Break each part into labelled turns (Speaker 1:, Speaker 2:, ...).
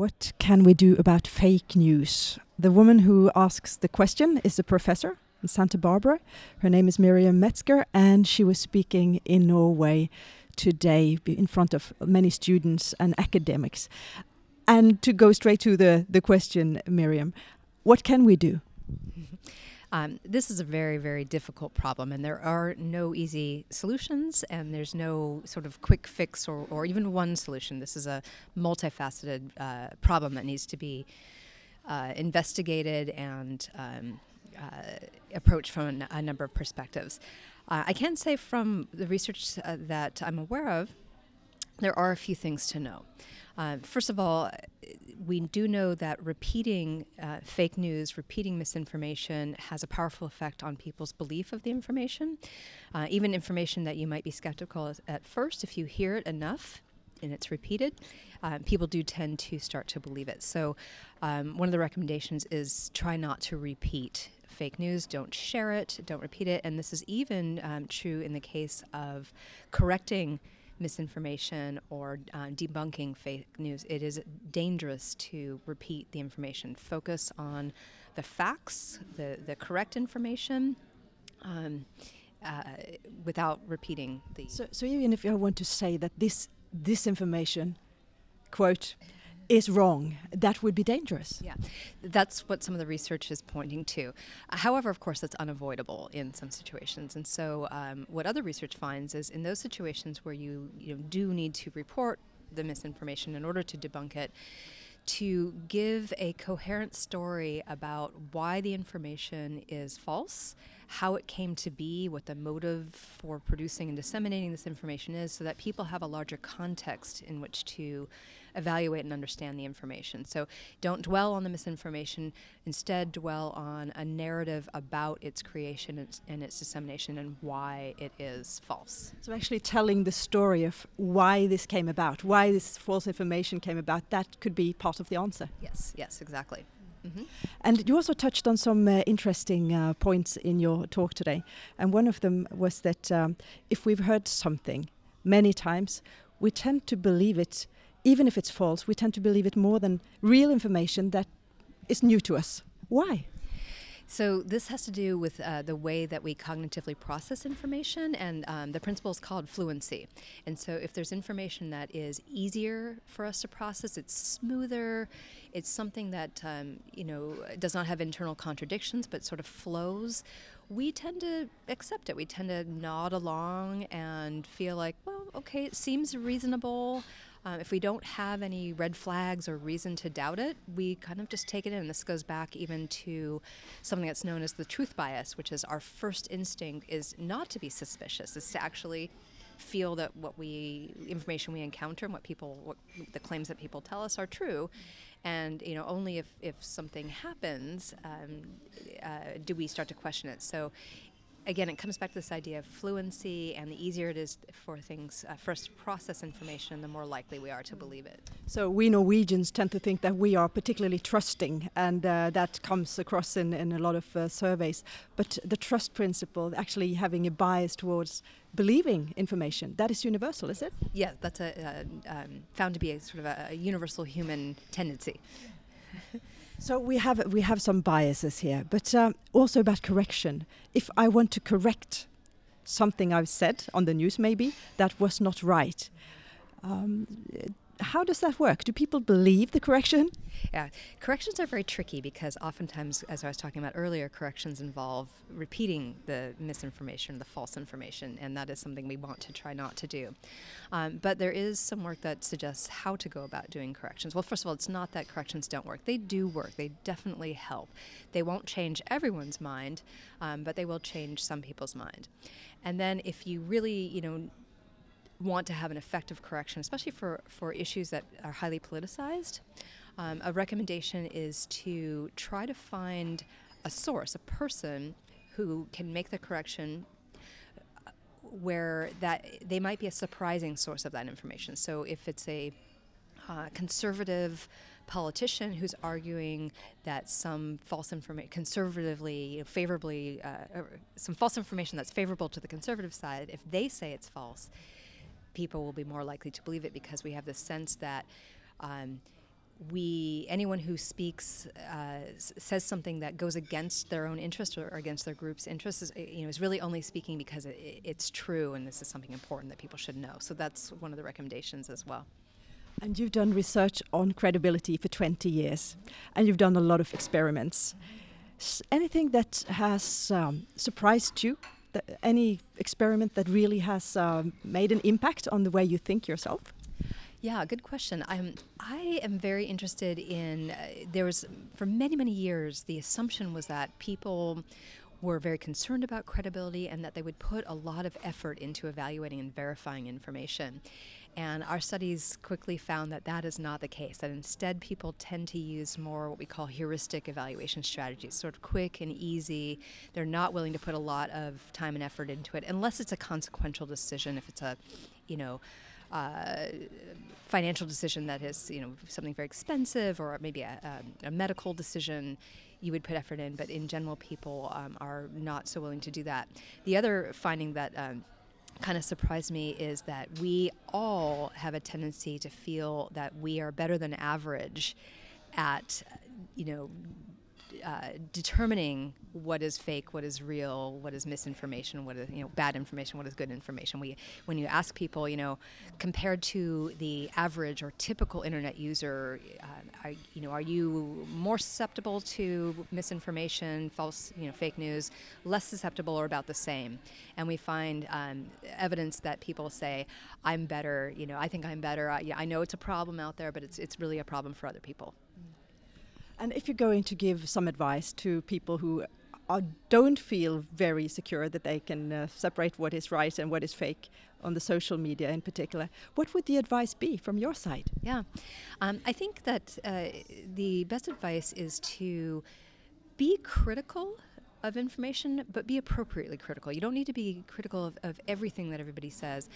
Speaker 1: What can we do about fake news? The woman who asks the question is a professor in Santa Barbara. Her name is Miriam Metzger, and she was speaking in Norway today in front of many students and academics. And to go straight to the, the question, Miriam, what can we do?
Speaker 2: Um, this is a very, very difficult problem, and there are no easy solutions, and there's no sort of quick fix or, or even one solution. This is a multifaceted uh, problem that needs to be uh, investigated and um, uh, approached from a, number of perspectives. Uh, I can say from the research uh, that I'm aware of, there are a few things to know. Uh, first of all, we do know that repeating uh, fake news, repeating misinformation, has a powerful effect on people's belief of the information. Uh, even information that you might be skeptical at first, if you hear it enough and it's repeated, uh, people do tend to start to believe it. So, um, one of the recommendations is try not to repeat fake news, don't share it, don't repeat it. And this is even um, true in the case of correcting misinformation or uh, debunking fake news. It is dangerous to repeat the information. Focus on the facts, the, the correct information. Um, uh, without repeating the.
Speaker 1: So, so even if I want to say that this this information, quote, is wrong, that would be dangerous.
Speaker 2: Yeah, that's what some of the research is pointing to. However, of course, that's unavoidable in some situations. And so, um, what other research finds is in those situations where you, you know, do need to report the misinformation in order to debunk it, to give a coherent story about why the information is false, how it came to be, what the motive for producing and disseminating this information is, so that people have a larger context in which to evaluate and understand the information. So don't dwell on the misinformation, instead, dwell on a narrative about its creation and its, and its dissemination and why it is false.
Speaker 1: So, actually, telling the story of why this came about, why this false information came about, that could be part of the answer.
Speaker 2: Yes, yes, exactly. Mm -hmm.
Speaker 1: And you also touched on some uh, interesting uh, points in your talk today. And one of them was that um, if we've heard something many times, we tend to believe it even if it's false, we tend to believe it more than real information that is new to us. Why?
Speaker 2: So this has to do with uh, the way that we cognitively process information, and um, the principle is called fluency. And so, if there's information that is easier for us to process, it's smoother, it's something that um, you know does not have internal contradictions, but sort of flows. We tend to accept it. We tend to nod along and feel like, well, okay, it seems reasonable. Um, if we don't have any red flags or reason to doubt it, we kind of just take it in. This goes back even to something that's known as the truth bias, which is our first instinct is not to be suspicious, is to actually feel that what we information we encounter and what people what the claims that people tell us are true. And you know only if, if something happens um, uh, do we start to question it. So again, it comes back to this idea of fluency, and the easier it is for things uh, for us to process information, the more likely we are to believe it.
Speaker 1: So we Norwegians tend to think that we are particularly trusting, and uh, that comes across in, in a lot of uh, surveys. But the trust principle, actually having a bias towards believing information, that is universal, is it?
Speaker 2: Yeah, that's a, uh, um, found to be a sort of a, a universal human tendency.
Speaker 1: So we have we have some biases here, but um, also about correction. If I want to correct something I've said on the news, maybe that was not right. Um, how does that work? Do people believe the correction?
Speaker 2: Yeah, corrections are very tricky because oftentimes, as I was talking about earlier, corrections involve repeating the misinformation, the false information, and that is something we want to try not to do. Um, but there is some work that suggests how to go about doing corrections. Well, first of all, it's not that corrections don't work, they do work, they definitely help. They won't change everyone's mind, um, but they will change some people's mind. And then if you really, you know, want to have an effective correction, especially for, for issues that are highly politicized, um, a recommendation is to try to find a source, a person who can make the correction uh, where that they might be a surprising source of that information. So if it's a uh, conservative politician who's arguing that some false information, conservatively, you know, favorably, uh, some false information that's favorable to the conservative side, if they say it's false, people will be more likely to believe it because we have the sense that um, we anyone who speaks uh, says something that goes against their own interest or, against their group's interests is, you know is really only speaking because it, it's true and this is something important that people should know. So that's one of the recommendations as well.
Speaker 1: And you've done research on credibility for 20 years and you've done a lot of experiments. Anything that has um, surprised you any experiment that really has um, made an impact on the way you think yourself
Speaker 2: Yeah, good question. I'm I am very interested in. Uh, there was for many many years the assumption was that people were very concerned about credibility and that they would put a lot of effort into evaluating and verifying information. And our studies quickly found that that is not the case, that instead people tend to use more what we call heuristic evaluation strategies, sort of quick and easy. They're not willing to put a lot of time and effort into it unless it's a consequential decision, if it's a, you know, uh, financial decision that is, you know, something very expensive or maybe a, a, a medical decision, you would put effort in. But in general, people um, are not so willing to do that. The other finding that um, kind of surprised me is that we all have a tendency to feel that we are better than average at, you know, uh, determining what is fake, what is real, what is misinformation, what is you know bad information, what is good information. We, when you ask people, you know, compared to the average or typical internet user, uh, are, you know, are you more susceptible to misinformation, false, you know, fake news, less susceptible, or about the same? And we find um, evidence that people say, "I'm better," you know, I think I'm better. I, yeah, I know it's a problem out there, but it's it's really a problem for other people.
Speaker 1: And if you're going to give some advice to people who are, don't feel very secure that they can uh, separate what is right and what is fake on the social media in particular, what would the advice be from your side?
Speaker 2: Yeah, um, I think that uh, the best advice is to be critical of information, but be appropriately critical. You don't need to be critical of, of everything that everybody says,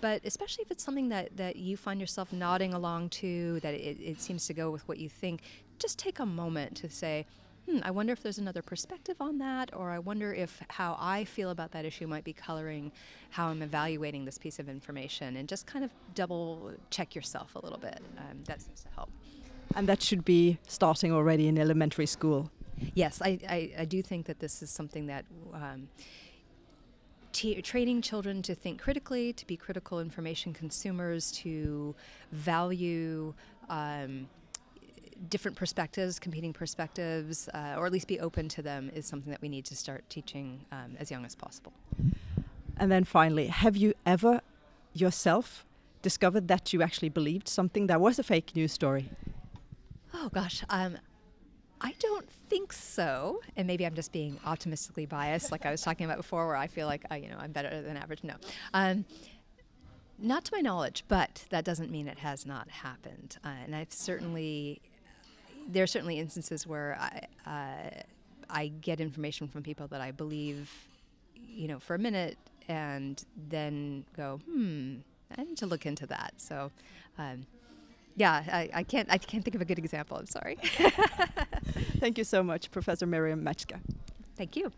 Speaker 2: but especially if it's something that, that you find yourself nodding along to, that it, it seems to go with what you think, just take a moment to say, hmm, I wonder if there's another perspective on that, or I wonder if how I feel about that issue might be coloring how I'm evaluating this piece of information, and just kind of double check yourself a little bit. Um, that seems to help.
Speaker 1: And that should be starting already in elementary school.
Speaker 2: Yes, I, I, I do think that this is something that. Um, T- training children to think critically, to be critical information consumers, to value um, different perspectives, competing perspectives, uh, or at least be open to them, is something that we need to start teaching um, as young as possible.
Speaker 1: And then finally, have you ever yourself discovered that you actually believed something that was a fake news story?
Speaker 2: Oh gosh, um, I don't think so. And maybe I'm just being optimistically biased, like I was talking about before, where I feel like uh, you know I'm better than average. No. Um, not to my knowledge, but that doesn't mean it has not happened. Uh, and I've certainly, there are certainly instances where I, uh, I get information from people that I believe, you know, for a minute, and then go, hmm, I need to look into that. So, um, yeah, I, I, can't. I can't think of a good example. I'm sorry.
Speaker 1: Thank you so much, Professor Miriam Metzger.
Speaker 2: Thank you.